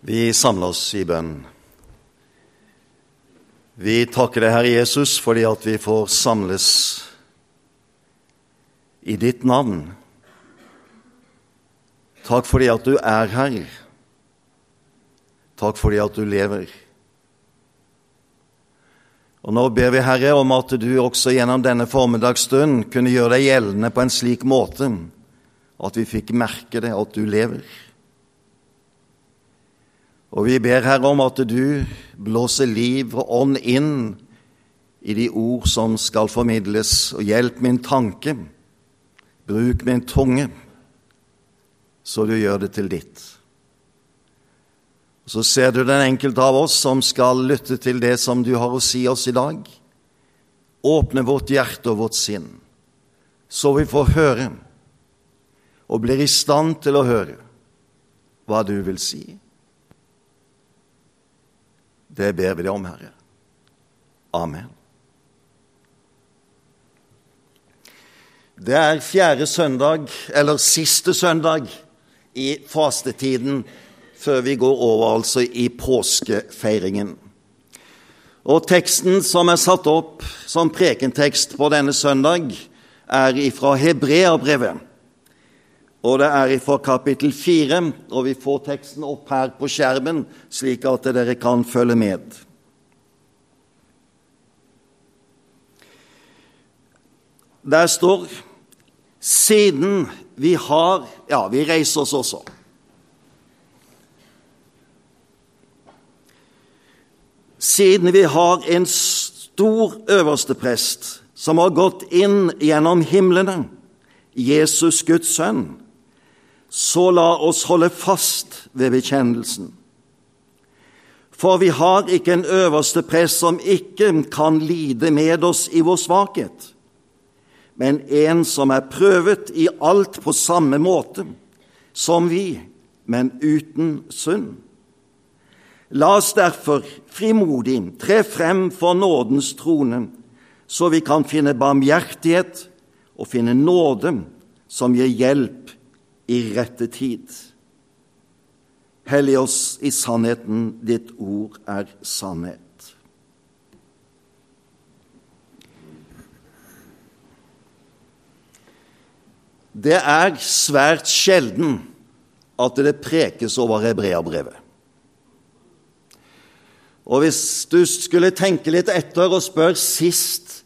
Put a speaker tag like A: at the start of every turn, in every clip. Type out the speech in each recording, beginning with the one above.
A: Vi samler oss i bønn. Vi takker deg, Herre Jesus, fordi at vi får samles i ditt navn. Takk fordi at du er her. Takk fordi at du lever. Og Nå ber vi, Herre, om at du også gjennom denne formiddagsstund kunne gjøre deg gjeldende på en slik måte at vi fikk merke det, at du lever. Og vi ber Herre om at du blåser liv og ånd inn i de ord som skal formidles, og hjelp min tanke, bruk min tunge, så du gjør det til ditt. Så ser du den enkelte av oss som skal lytte til det som du har å si oss i dag. Åpne vårt hjerte og vårt sinn, så vi får høre og blir i stand til å høre hva du vil si. Det ber vi deg om, Herre. Amen. Det er fjerde søndag, eller siste søndag, i fastetiden før vi går over altså i påskefeiringen. Og Teksten som er satt opp som prekentekst på denne søndag, er ifra Hebreabrevet. Og det er fra kapittel 4, og vi får teksten opp her på skjermen, slik at dere kan følge med. Der står Siden vi har Ja, vi reiser oss også. Siden vi har en stor øversteprest som har gått inn gjennom himlene, Jesus Guds sønn, så la oss holde fast ved bekjennelsen. For vi har ikke en øverste prest som ikke kan lide med oss i vår svakhet, men en som er prøvet i alt på samme måte som vi, men uten synd. La oss derfor frimodig tre frem for nådens trone, så vi kan finne barmhjertighet og finne nåde som gir hjelp i rette tid. Hellig oss i sannheten, ditt ord er sannhet. Det er svært sjelden at det prekes over hebreabrevet. Og hvis du skulle tenke litt etter og spørre sist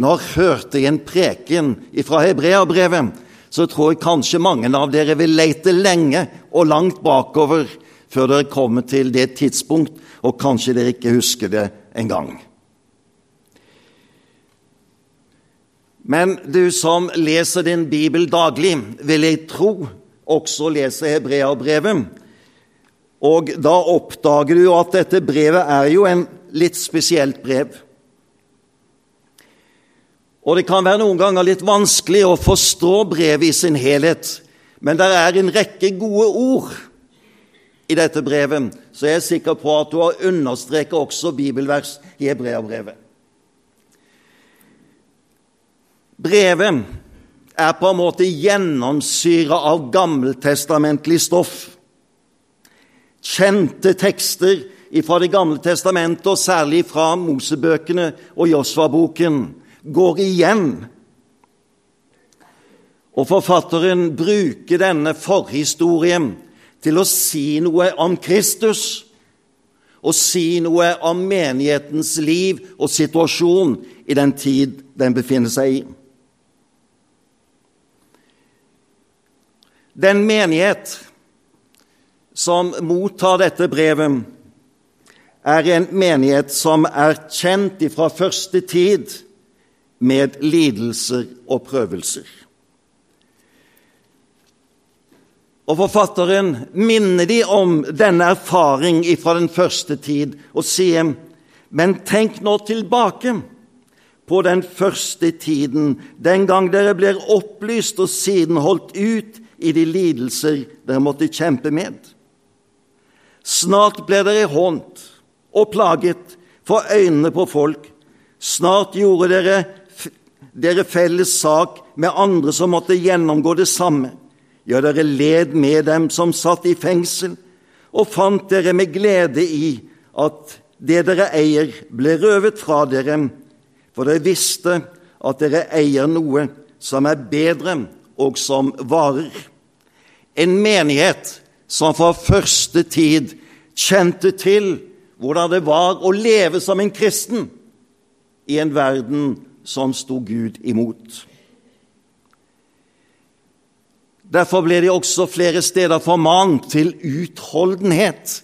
A: når hørte jeg en preken fra hebreabrevet, så tror jeg kanskje mange av dere vil lete lenge og langt bakover før dere kommer til det tidspunkt, og kanskje dere ikke husker det engang. Men du som leser din bibel daglig, vil jeg tro også leser Hebreabrevet. Og da oppdager du at dette brevet er jo en litt spesielt brev. Og det kan være noen ganger litt vanskelig å forstå brevet i sin helhet, men det er en rekke gode ord i dette brevet, så jeg er sikker på at du har understreket også bibelvers i Hebreabrevet. Brevet er på en måte gjennomsyra av gammeltestamentlig stoff. Kjente tekster fra Det gamle testamentet, og særlig fra Mosebøkene og Josva-boken går igjen. Og forfatteren bruker denne forhistorien til å si noe om Kristus og si noe om menighetens liv og situasjon i den tid den befinner seg i. Den menighet som mottar dette brevet, er en menighet som er kjent fra første tid med lidelser og prøvelser. Og Forfatteren minner de om denne erfaring fra den første tid og sier men tenk nå tilbake på den første tiden, den gang dere blir opplyst og siden holdt ut i de lidelser dere måtte kjempe med. Snart ble dere hånt og plaget for øynene på folk. Snart gjorde dere dere felles sak med andre som måtte gjennomgå det samme. Ja, dere led med dem som satt i fengsel, og fant dere med glede i at det dere eier, ble røvet fra dere, for dere visste at dere eier noe som er bedre, og som varer. En menighet som fra første tid kjente til hvordan det var å leve som en kristen i en verden som sto Gud imot. Derfor ble de også flere steder formant til utholdenhet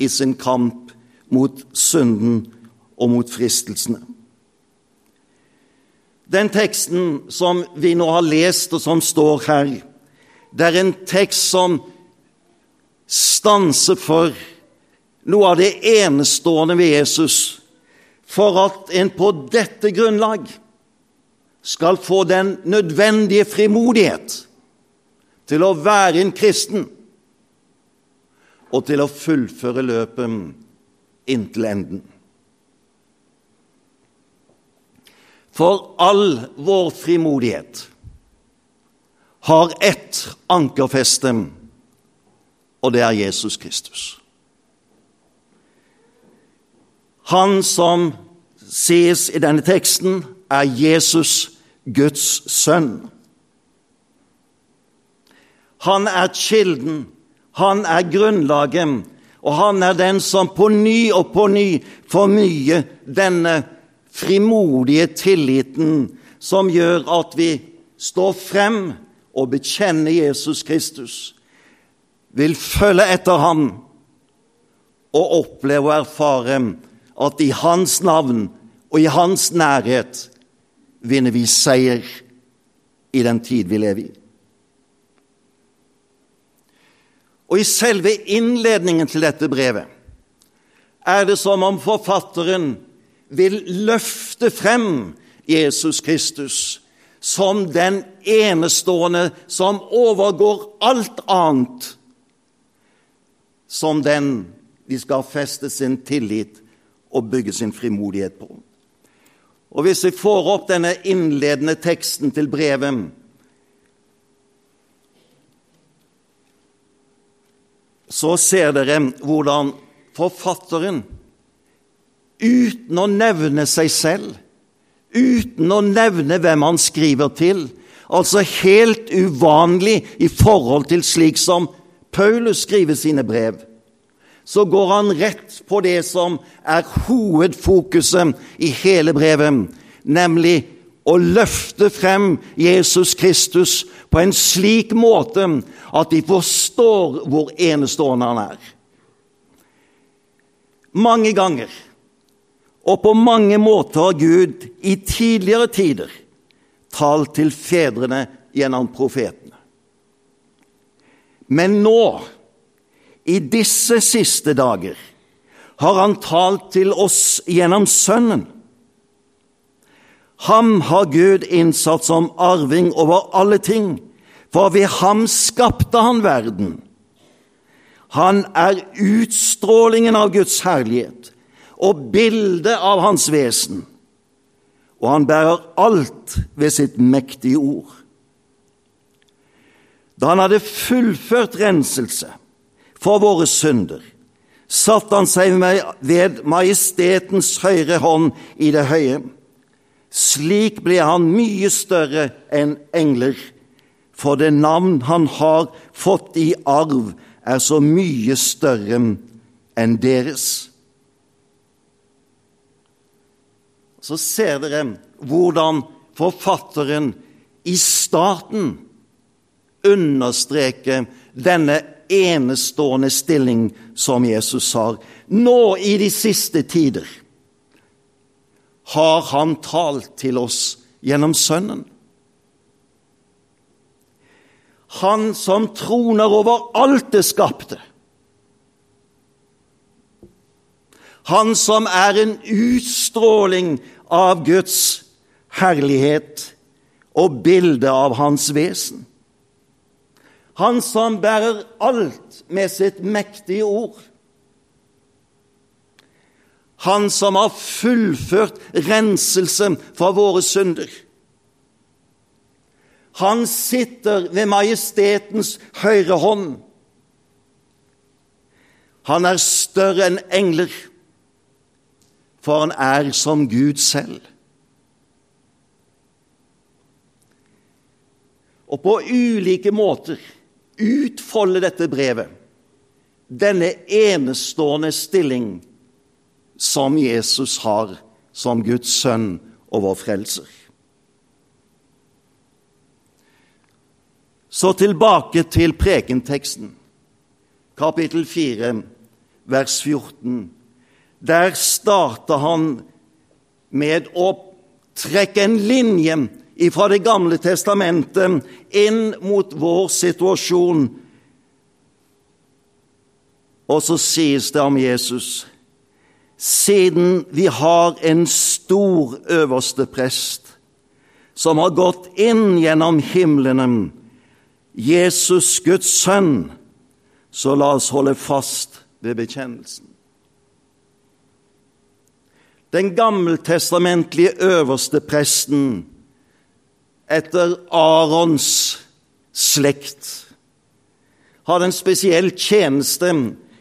A: i sin kamp mot synden og mot fristelsene. Den teksten som vi nå har lest, og som står her, det er en tekst som stanser for noe av det enestående ved Jesus, for at en på dette grunnlag skal få den nødvendige frimodighet til å være en kristen og til å fullføre løpet inntil enden. For all vår frimodighet har ett ankerfeste, og det er Jesus Kristus. Han som sies i denne teksten, er Jesus, Guds sønn. Han er kilden, han er grunnlaget, og han er den som på ny og på ny fornyer denne frimodige tilliten som gjør at vi står frem og bekjenner Jesus Kristus, vil følge etter ham og oppleve og erfare at i hans navn og i hans nærhet vinner vi seier i den tid vi lever i. Og i selve innledningen til dette brevet er det som om forfatteren vil løfte frem Jesus Kristus som den enestående som overgår alt annet, som den de skal feste sin tillit og bygge sin frimodighet på. Og Hvis vi får opp denne innledende teksten til brevet så ser dere hvordan forfatteren, uten å nevne seg selv, uten å nevne hvem han skriver til, altså helt uvanlig i forhold til slik som Paulus skriver sine brev, så går han rett på det som er hovedfokuset i hele brevet, nemlig å løfte frem Jesus Kristus på en slik måte at de forstår hvor enestående han er. Mange ganger og på mange måter har Gud i tidligere tider talt til fedrene gjennom profetene. Men nå, i disse siste dager, har han talt til oss gjennom Sønnen Ham har Gud innsatt som arving over alle ting, for ved ham skapte han verden. Han er utstrålingen av Guds herlighet og bildet av hans vesen, og han bærer alt ved sitt mektige ord. Da han hadde fullført renselse for våre synder, satte han seg ved majestetens høyre hånd i det høye slik ble han mye større enn engler, for det navn han har fått i arv, er så mye større enn deres. Så ser dere hvordan forfatteren i starten understreker denne enestående stilling som Jesus har, nå i de siste tider har han talt til oss gjennom Sønnen. Han som troner over alt det skapte. Han som er en utstråling av Guds herlighet og bilde av Hans vesen. Han som bærer alt med sitt mektige ord. Han som har fullført renselse fra våre synder. Han sitter ved majestetens høyre hånd. Han er større enn engler, for han er som Gud selv. Og på ulike måter utfolde dette brevet denne enestående stilling som Jesus har som Guds sønn og vår frelser. Så tilbake til prekenteksten, kapittel 4, vers 14. Der starter han med å trekke en linje fra Det gamle testamentet inn mot vår situasjon. Og så sies det om Jesus siden vi har en stor øverste prest som har gått inn gjennom himlene, Jesus Guds sønn, så la oss holde fast ved bekjennelsen. Den gammeltestamentlige øverste presten etter Arons slekt hadde en spesiell tjeneste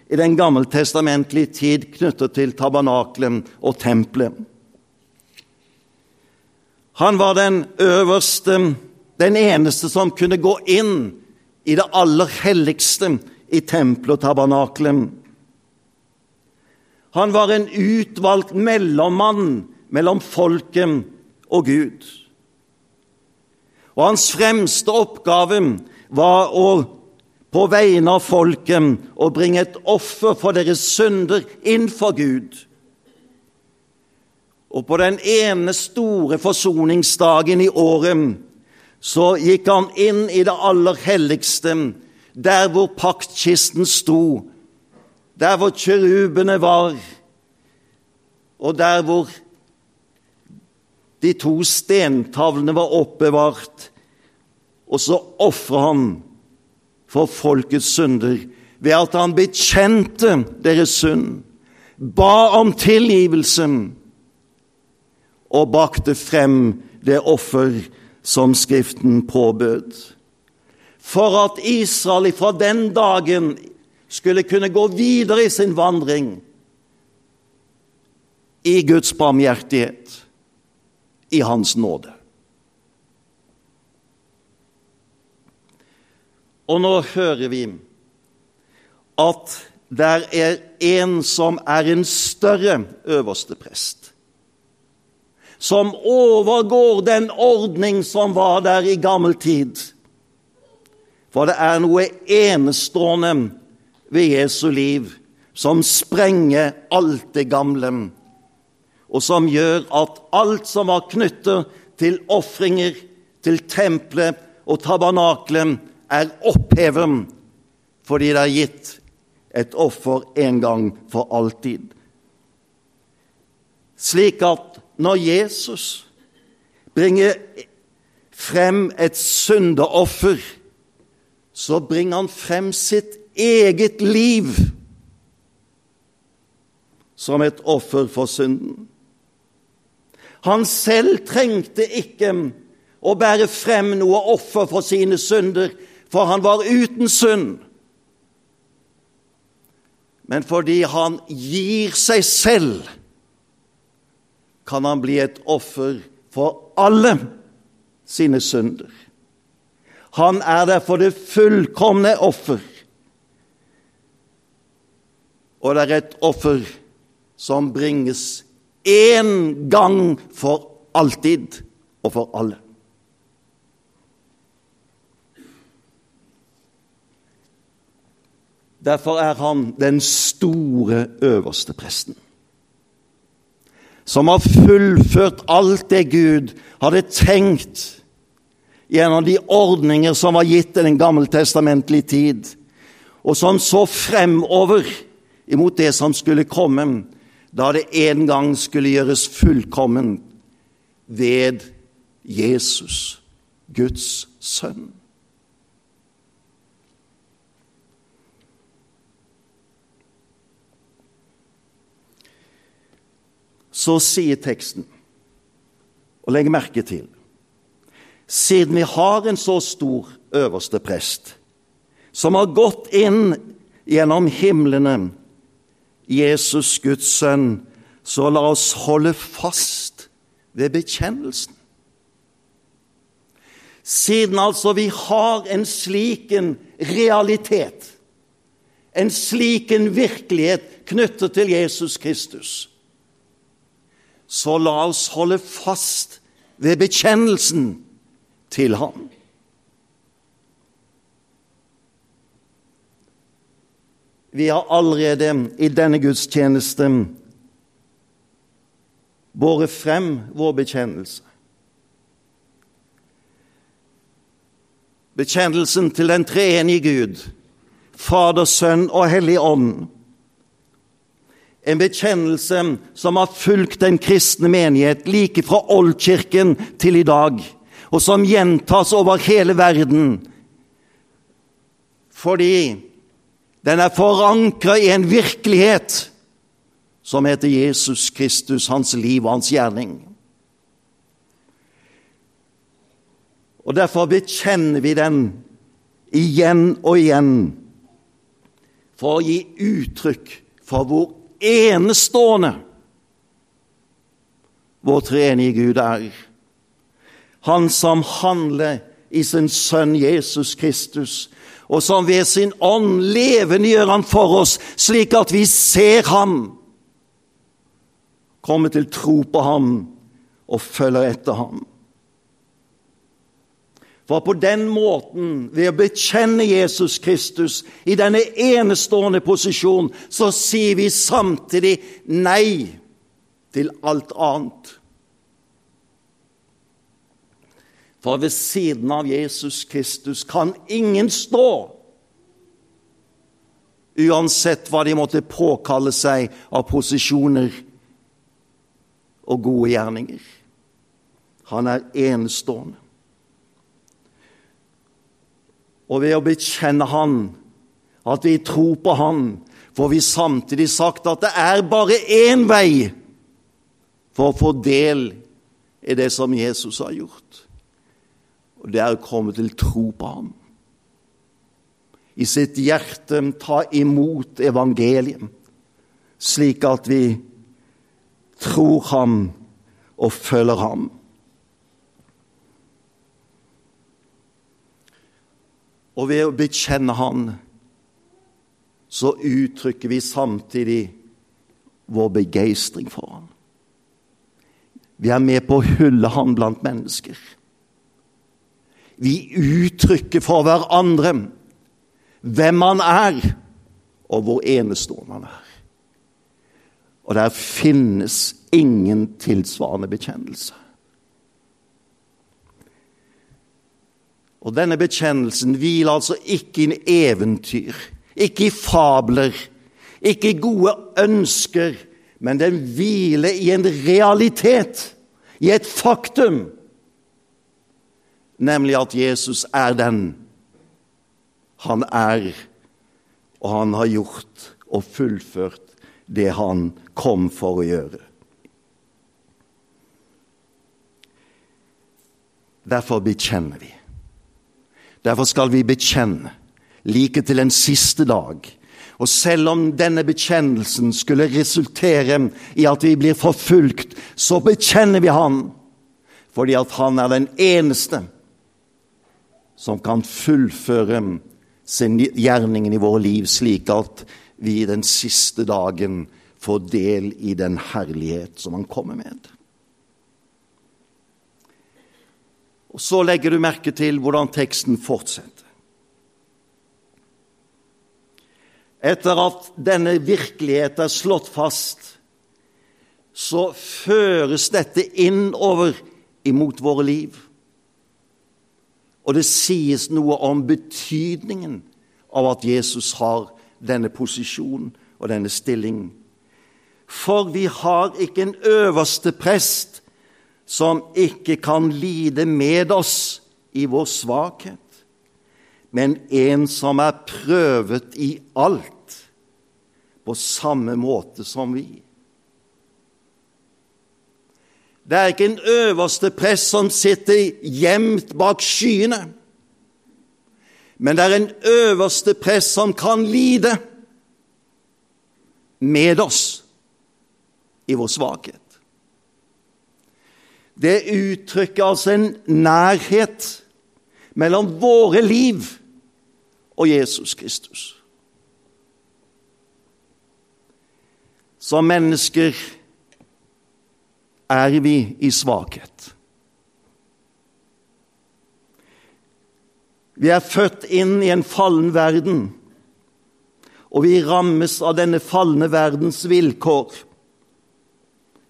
A: i den gammeltestamentlige tid knyttet til tabernaklet og tempelet. Han var den øverste, den eneste som kunne gå inn i det aller helligste i tempelet og tabernaklet. Han var en utvalgt mellommann mellom folket og Gud. Og hans fremste oppgave var å på vegne av folket og bringe et offer for deres synder inn for Gud. Og på den ene store forsoningsdagen i året så gikk han inn i det aller helligste, der hvor paktkisten sto, der hvor kirubene var, og der hvor de to stentavlene var oppbevart. Og så ofra han for folkets synder ved at han bekjente deres synd, ba om tilgivelse og bakte frem det offer som Skriften påbød. For at Israel fra den dagen skulle kunne gå videre i sin vandring i Guds barmhjertighet, i Hans nåde. Og nå hører vi at der er en som er en større øverste prest, som overgår den ordning som var der i gammel tid. For det er noe enestående ved Jesu liv som sprenger alt det gamle, og som gjør at alt som var knyttet til ofringer, til tempelet og tabernaklet, er opphevet fordi det er gitt et offer en gang for alltid. Slik at når Jesus bringer frem et syndeoffer, så bringer han frem sitt eget liv som et offer for synden. Han selv trengte ikke å bære frem noe offer for sine synder, for han var uten synd. Men fordi han gir seg selv, kan han bli et offer for alle sine synder. Han er derfor det fullkomne offer. Og det er et offer som bringes én gang for alltid og for alle. Derfor er han den store øverste presten, som har fullført alt det Gud hadde tenkt gjennom de ordninger som var gitt i den gammeltestamentlige tid, og som så fremover imot det som skulle komme, da det en gang skulle gjøres fullkommen ved Jesus, Guds sønn. så sier teksten, og legg merke til Siden vi har en så stor øverste prest, som har gått inn gjennom himlene, Jesus Guds sønn, så la oss holde fast ved bekjennelsen. Siden altså vi har en slik en realitet, en slik en virkelighet knyttet til Jesus Kristus, så la oss holde fast ved bekjennelsen til ham. Vi har allerede i denne gudstjeneste båret frem vår bekjennelse. Bekjennelsen til den treenige Gud, Fader, Sønn og Hellig Ånd. En bekjennelse som har fulgt den kristne menighet like fra oldkirken til i dag, og som gjentas over hele verden. Fordi den er forankra i en virkelighet som heter Jesus Kristus, hans liv og hans gjerning. Og Derfor bekjenner vi den igjen og igjen for å gi uttrykk for hvor enestående vår treenige Gud er. Han som handler i sin Sønn Jesus Kristus, og som ved sin ånd levendegjør han for oss, slik at vi ser ham, kommer til tro på ham og følger etter ham. For på den måten, ved å bekjenne Jesus Kristus i denne enestående posisjon, så sier vi samtidig nei til alt annet. For ved siden av Jesus Kristus kan ingen stå, uansett hva de måtte påkalle seg av posisjoner og gode gjerninger. Han er enestående. Og ved å bekjenne Han, at vi tror på Han, får vi samtidig sagt at det er bare én vei for å få del i det som Jesus har gjort og det er å komme til tro på ham. I sitt hjerte ta imot evangeliet, slik at vi tror ham og følger ham. Og ved å bekjenne Han, så uttrykker vi samtidig vår begeistring for Han. Vi er med på å hylle Han blant mennesker. Vi uttrykker for hverandre hvem han er, og hvor enestående han er. Og der finnes ingen tilsvarende bekjennelse. Og denne bekjennelsen hviler altså ikke i eventyr, ikke i fabler, ikke i gode ønsker, men den hviler i en realitet, i et faktum nemlig at Jesus er den han er, og han har gjort og fullført det han kom for å gjøre. Derfor bekjenner vi. Derfor skal vi bekjenne, like til den siste dag. Og selv om denne bekjennelsen skulle resultere i at vi blir forfulgt, så bekjenner vi Han, fordi at Han er den eneste som kan fullføre sin gjerningen i våre liv, slik at vi den siste dagen får del i den herlighet som han kommer med. Og Så legger du merke til hvordan teksten fortsetter. Etter at denne virkelighet er slått fast, så føres dette innover imot våre liv. Og det sies noe om betydningen av at Jesus har denne posisjonen og denne stillingen. For vi har ikke en øverste prest som ikke kan lide med oss i vår svakhet, men en som er prøvet i alt, på samme måte som vi. Det er ikke en øverste prest som sitter gjemt bak skyene, men det er en øverste prest som kan lide. med oss i vår svakhet. Det uttrykker altså en nærhet mellom våre liv og Jesus Kristus. Som mennesker er vi i svakhet. Vi er født inn i en fallen verden, og vi rammes av denne falne verdens vilkår.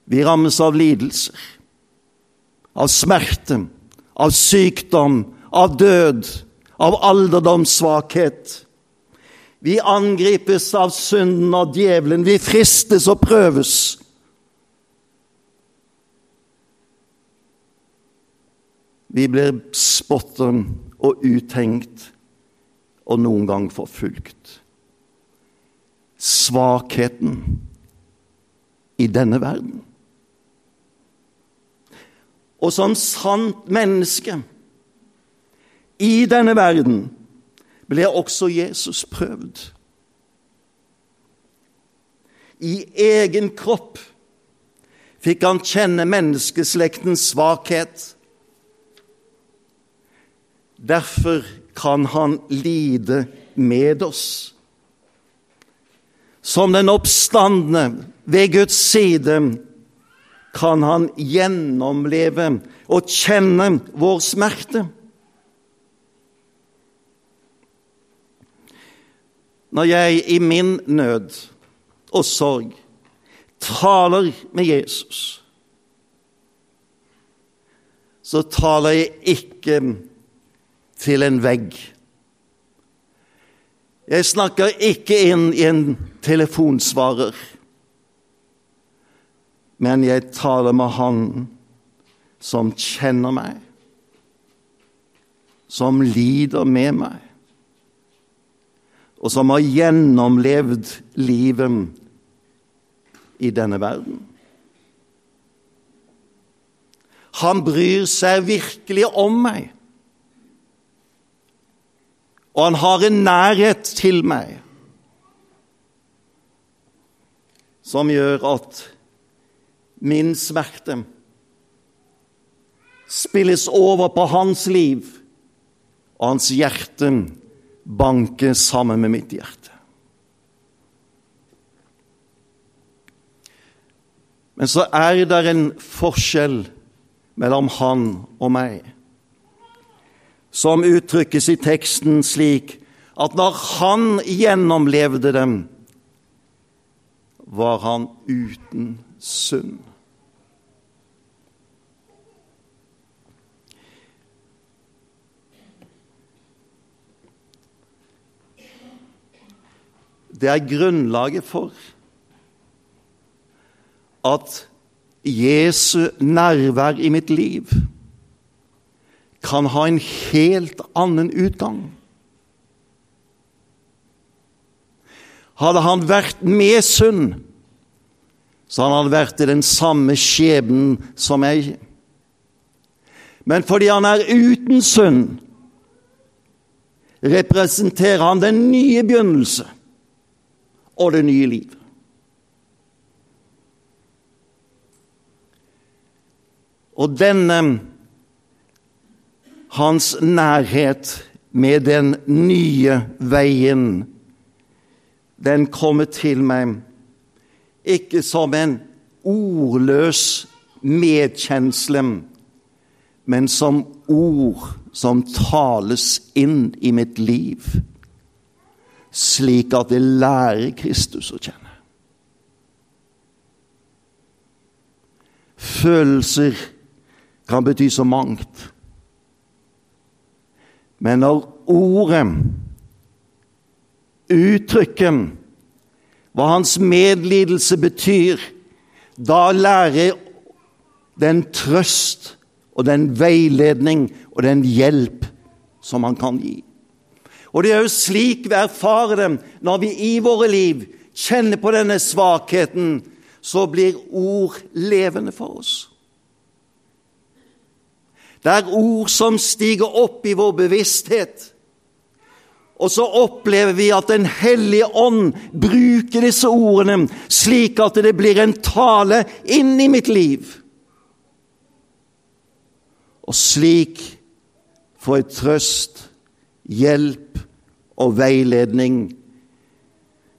A: Vi rammes av lidelser, av smerte, av sykdom, av død, av alderdomssvakhet. Vi angripes av synden og djevelen. Vi fristes og prøves. Vi blir spottet og uthengt og noen gang forfulgt. Svakheten i denne verden. Og som sant menneske i denne verden ble også Jesus prøvd. I egen kropp fikk han kjenne menneskeslektens svakhet Derfor kan han lide med oss. Som den oppstandende ved Guds side kan han gjennomleve og kjenne vår smerte. Når jeg i min nød og sorg taler med Jesus, så taler jeg ikke til en vegg. Jeg snakker ikke inn i en telefonsvarer, men jeg taler med Han som kjenner meg, som lider med meg, og som har gjennomlevd livet i denne verden. Han bryr seg virkelig om meg og han har en nærhet til meg som gjør at min smerte spilles over på hans liv, og hans hjerte banker sammen med mitt hjerte. Men så er det en forskjell mellom han og meg som uttrykkes i teksten slik at når han gjennomlevde dem, var han uten synd. Det er grunnlaget for at Jesu nærvær i mitt liv kan ha en helt annen utgang. Hadde han vært med synd, så hadde han vært i den samme skjebnen som meg. Men fordi han er uten synd, representerer han den nye begynnelse og det nye liv. Og denne hans nærhet med den nye veien, den kommer til meg ikke som en ordløs medkjensle, men som ord som tales inn i mitt liv, slik at jeg lærer Kristus å kjenne. Følelser kan bety så mangt. Men når ordet, uttrykket, hva hans medlidelse betyr, da lærer den trøst og den veiledning og den hjelp som han kan gi. Og det er jo slik vi erfarer det når vi i våre liv kjenner på denne svakheten, så blir ord levende for oss. Det er ord som stiger opp i vår bevissthet, Og så opplever vi at Den hellige ånd bruker disse ordene slik at det blir en tale inn i mitt liv. Og slik får jeg trøst, hjelp og veiledning.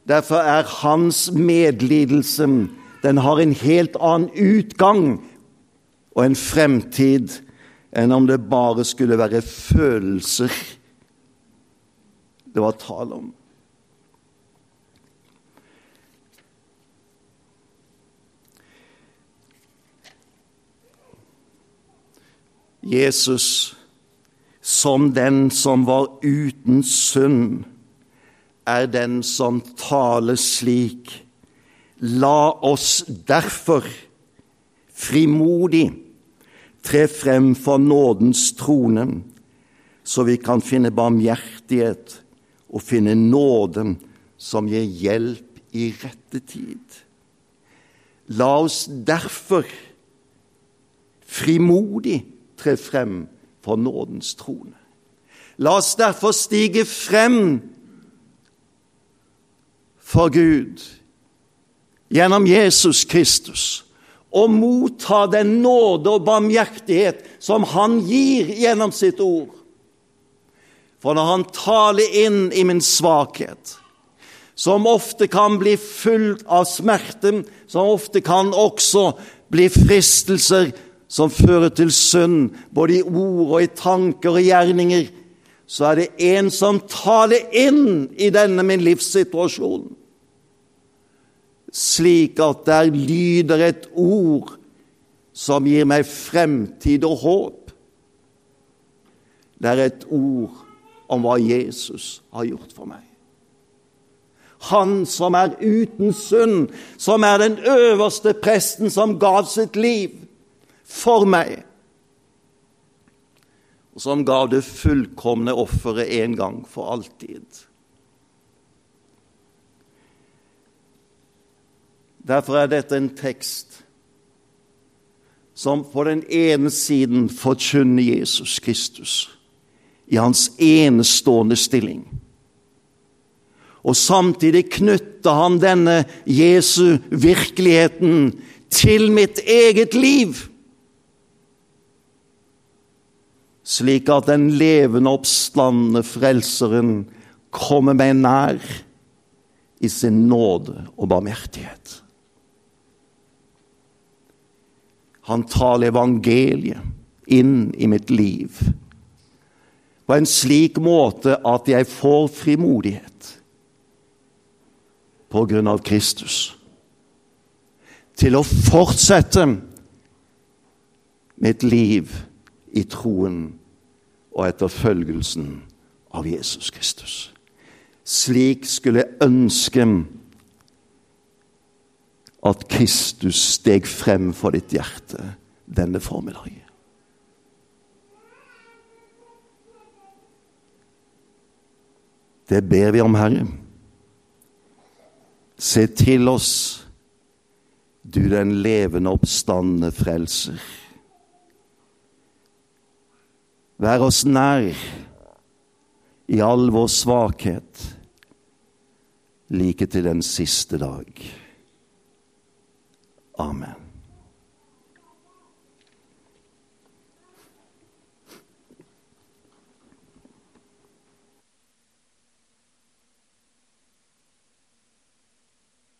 A: Derfor er hans medlidelse den har en helt annen utgang og en fremtid enn om det bare skulle være følelser det var tale om. Jesus som den som var uten synd, er den som taler slik. La oss derfor frimodig tre frem for nådens trone, så vi kan finne barmhjertighet og finne nåden som gir hjelp i rette tid. La oss derfor frimodig tre frem for nådens trone. La oss derfor stige frem for Gud gjennom Jesus Kristus og motta den nåde og barmhjertighet som Han gir gjennom sitt ord. For når Han taler inn i min svakhet, som ofte kan bli fullt av smerte, som ofte kan også bli fristelser som fører til synd, både i ord og i tanker og gjerninger, så er det en som taler inn i denne min livssituasjon, slik at der lyder et ord som gir meg fremtid og håp. Det er et ord om hva Jesus har gjort for meg. Han som er uten synd, som er den øverste presten som gav sitt liv for meg, og som gav det fullkomne offeret en gang for alltid. Derfor er dette en tekst som på den ene siden forkynner Jesus Kristus i hans enestående stilling. Og samtidig knytter han denne Jesu virkeligheten til mitt eget liv. Slik at den levende, oppstandende Frelseren kommer meg nær i sin nåde og barmhjertighet. Han taler evangeliet inn i mitt liv på en slik måte at jeg får frimodighet på grunn av Kristus til å fortsette mitt liv i troen og etterfølgelsen av Jesus Kristus. Slik skulle jeg ønske at Kristus steg frem for ditt hjerte denne formiddagen. Det ber vi om, Herre. Se til oss, du den levende, oppstandende frelser. Vær oss nær i all vår svakhet, like til den siste dag. Amen.